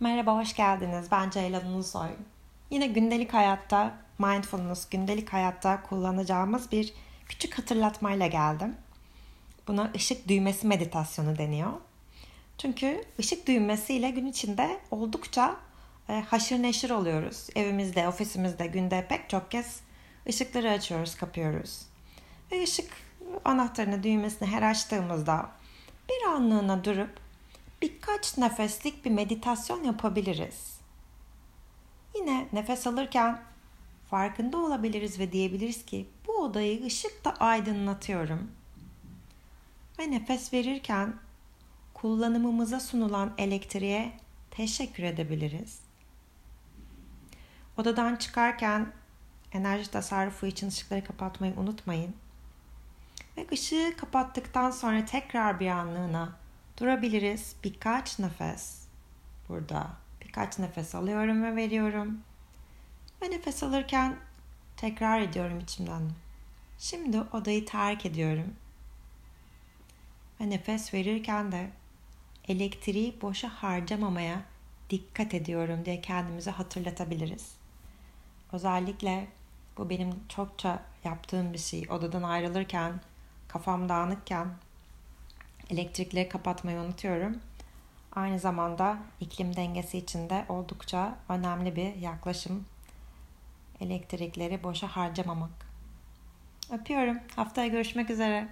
Merhaba, hoş geldiniz. Ben Ceylan Ulusoy. Yine gündelik hayatta, mindfulness, gündelik hayatta kullanacağımız bir küçük hatırlatmayla geldim. Buna ışık düğmesi meditasyonu deniyor. Çünkü ışık düğmesiyle gün içinde oldukça e, haşır neşir oluyoruz. Evimizde, ofisimizde, günde pek çok kez ışıkları açıyoruz, kapıyoruz. Ve ışık anahtarını, düğmesini her açtığımızda bir anlığına durup birkaç nefeslik bir meditasyon yapabiliriz. Yine nefes alırken farkında olabiliriz ve diyebiliriz ki bu odayı ışıkla aydınlatıyorum. Ve nefes verirken kullanımımıza sunulan elektriğe teşekkür edebiliriz. Odadan çıkarken enerji tasarrufu için ışıkları kapatmayı unutmayın. Ve ışığı kapattıktan sonra tekrar bir anlığına Durabiliriz. Birkaç nefes burada. Birkaç nefes alıyorum ve veriyorum. Ve nefes alırken tekrar ediyorum içimden. Şimdi odayı terk ediyorum. Ve nefes verirken de elektriği boşa harcamamaya dikkat ediyorum diye kendimize hatırlatabiliriz. Özellikle bu benim çokça yaptığım bir şey. Odadan ayrılırken, kafam dağınıkken Elektrikleri kapatmayı unutuyorum. Aynı zamanda iklim dengesi için de oldukça önemli bir yaklaşım. Elektrikleri boşa harcamamak. Öpüyorum. Haftaya görüşmek üzere.